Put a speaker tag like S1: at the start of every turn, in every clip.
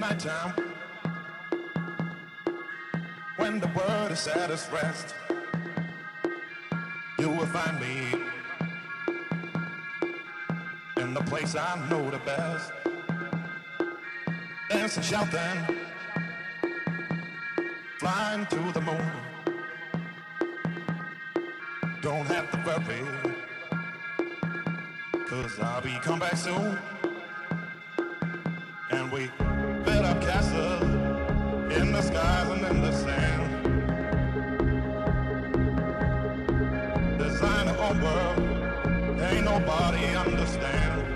S1: nighttime, when the world is at its rest, you will find me in the place I know the best. Dancing, shouting, flying to the moon. Don't have to worry, cause I'll be come back soon. And we in the skies and in the sand. Design a own world, ain't nobody understand.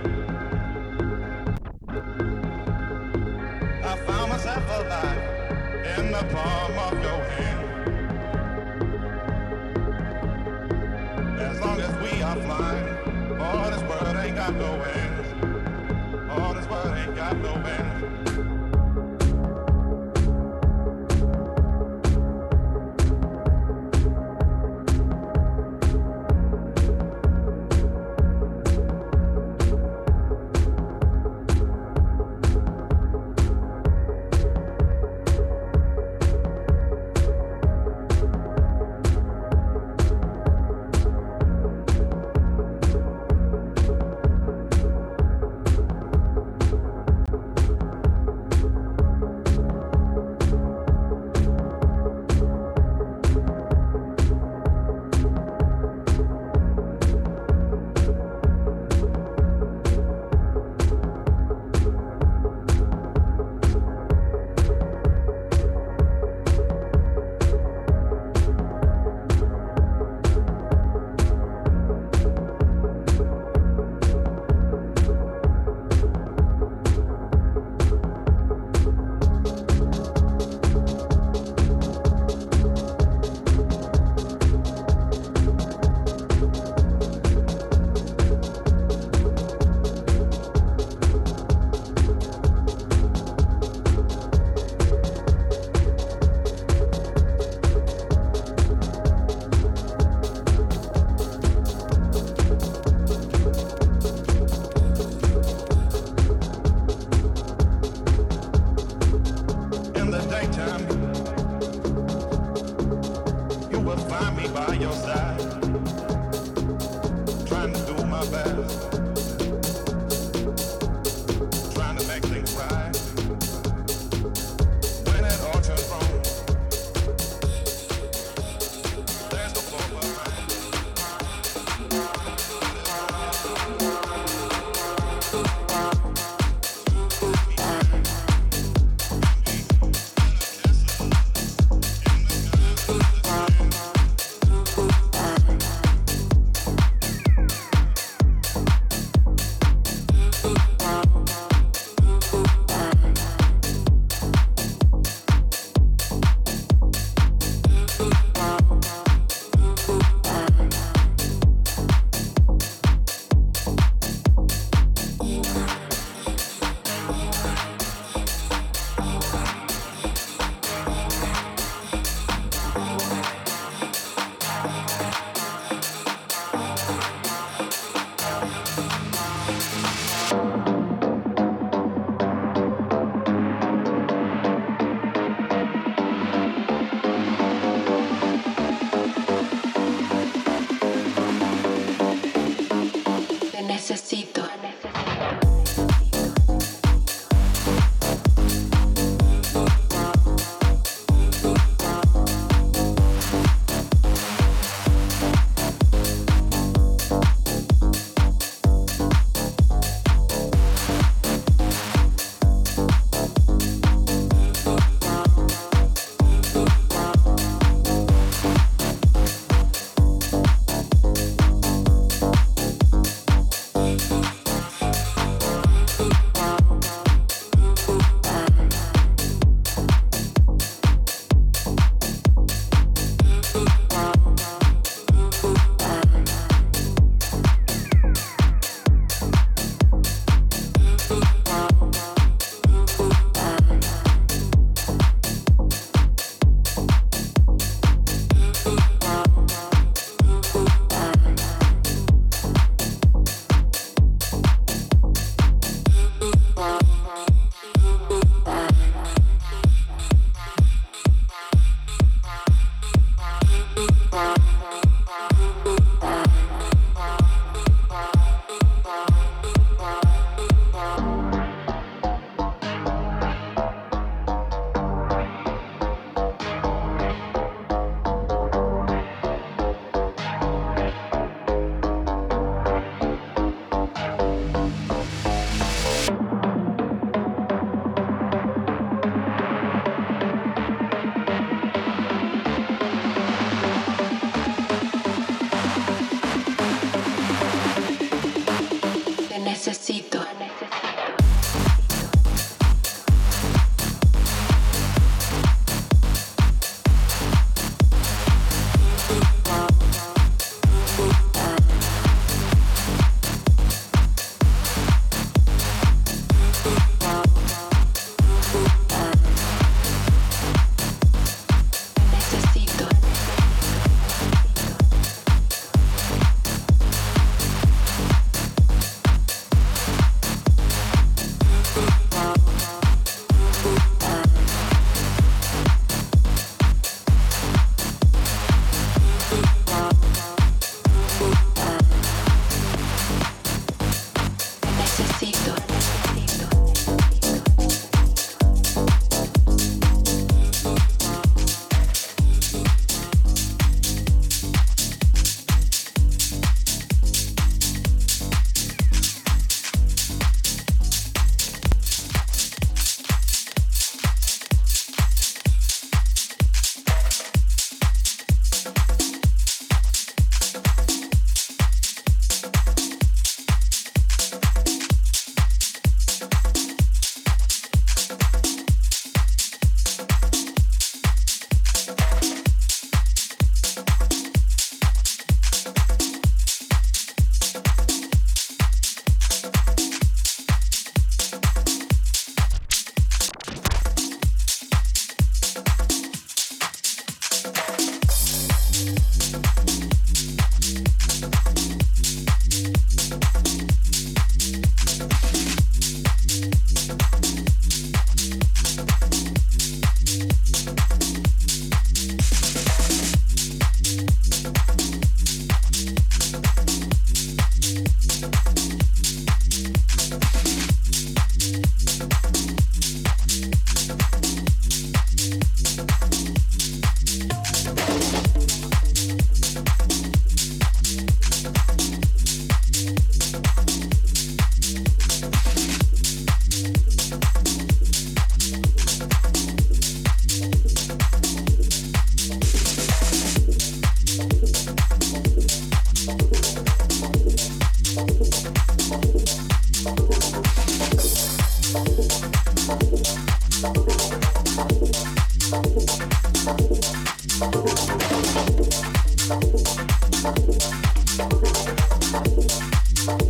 S1: Thank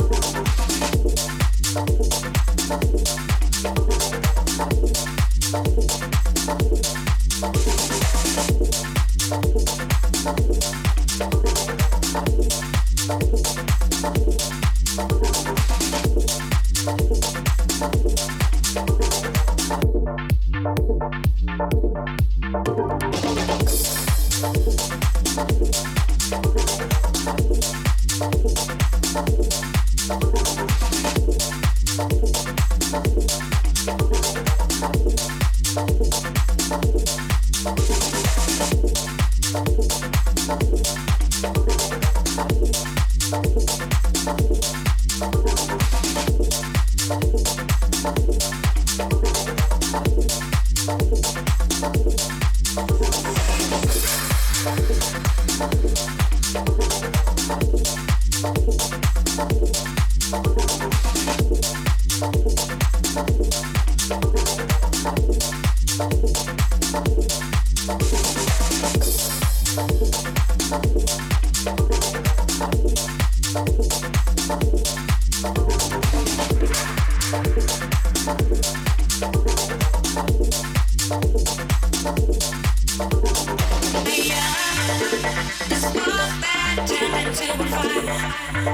S1: you.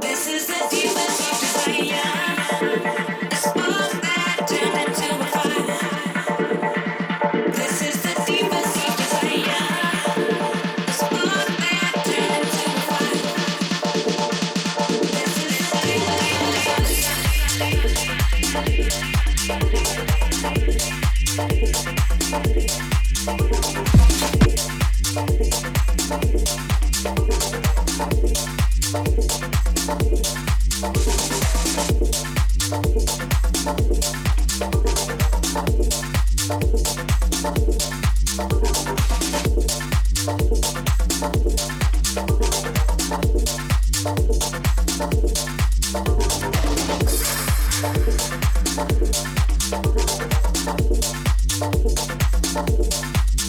S1: This is the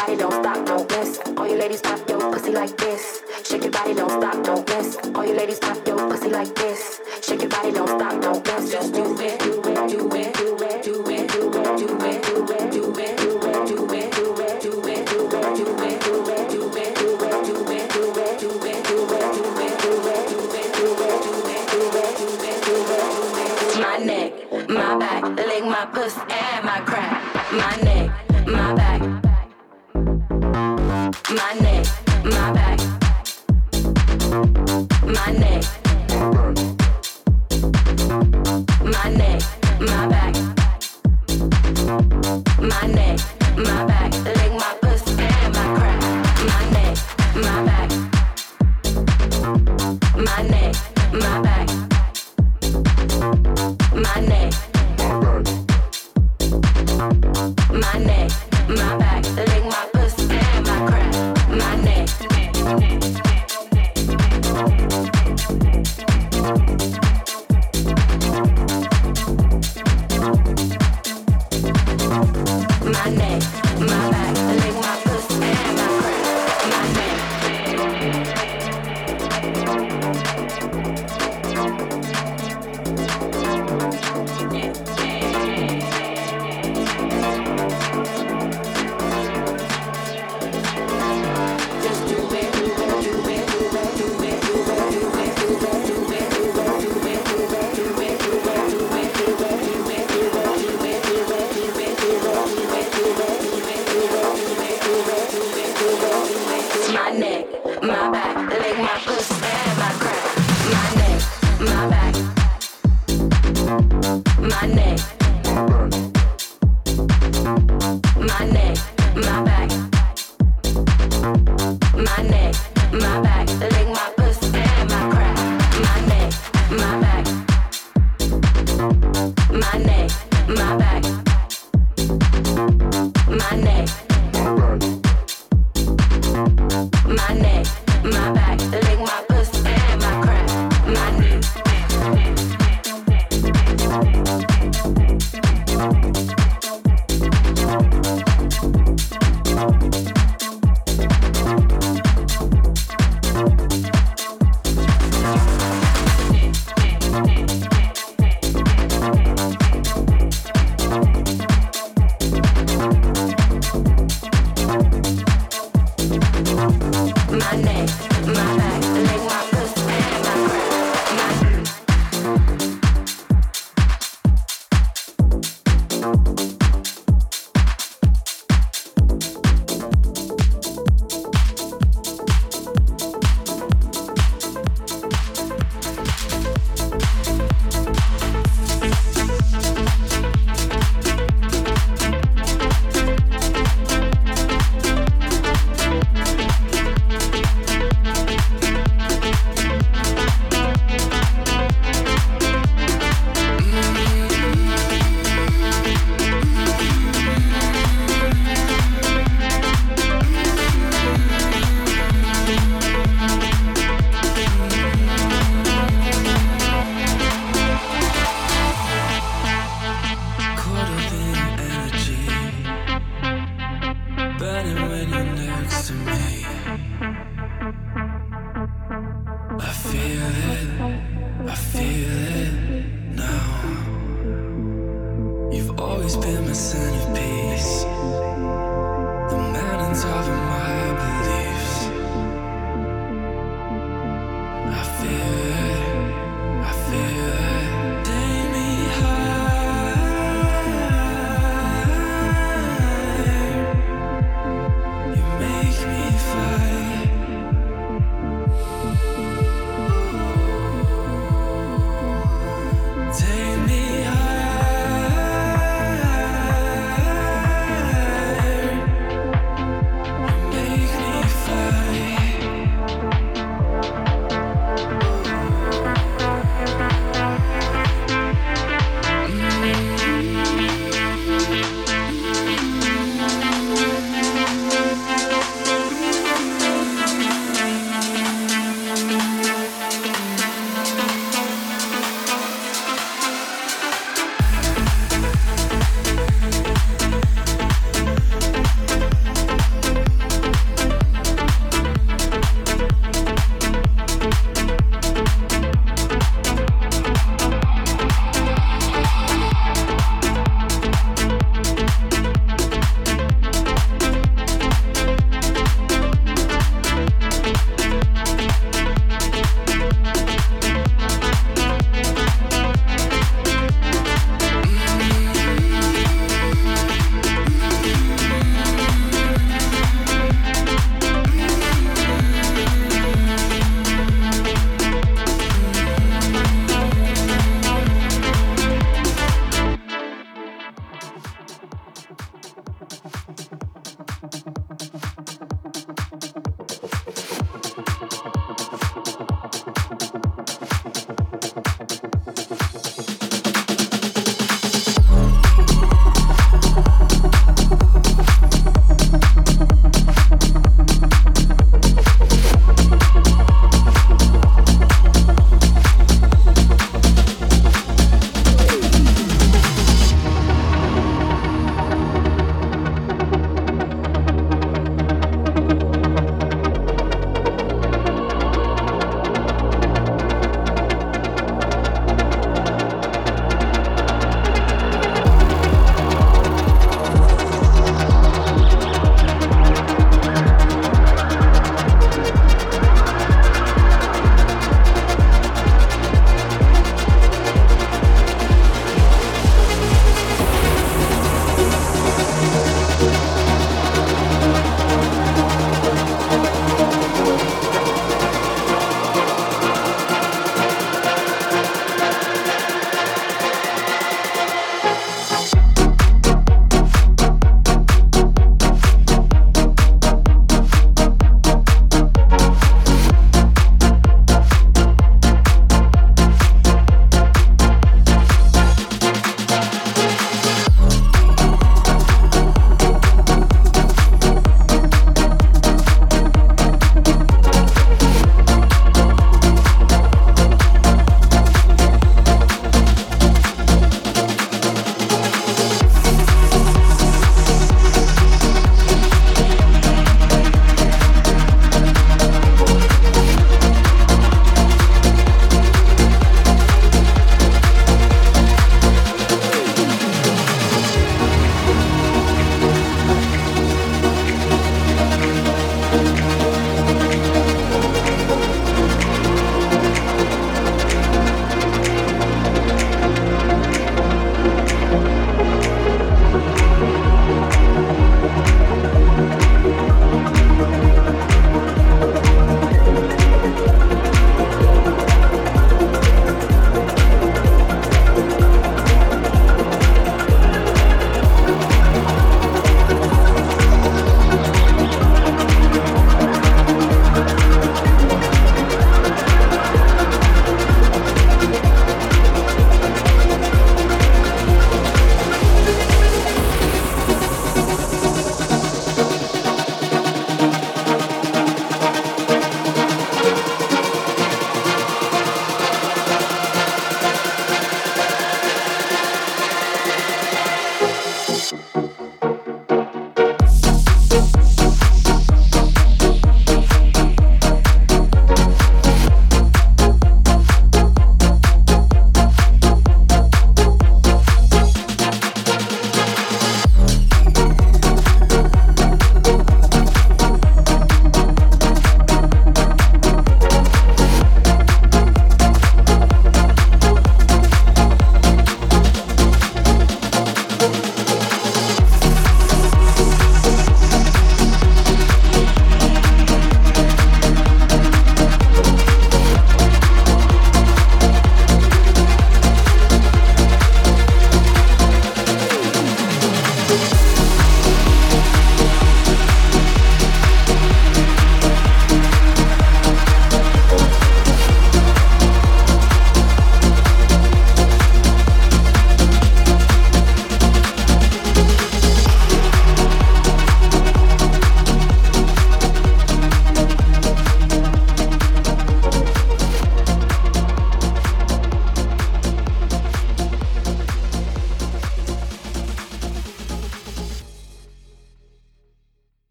S1: body, don't stop, don't miss. All you ladies pop your pussy like this. Shake your body, don't stop, don't miss. All you ladies pop your pussy like this. Shake your body, don't stop,
S2: don't miss. Just do it. I feel it now. You've always been my centerpiece. The mountains are in my belief.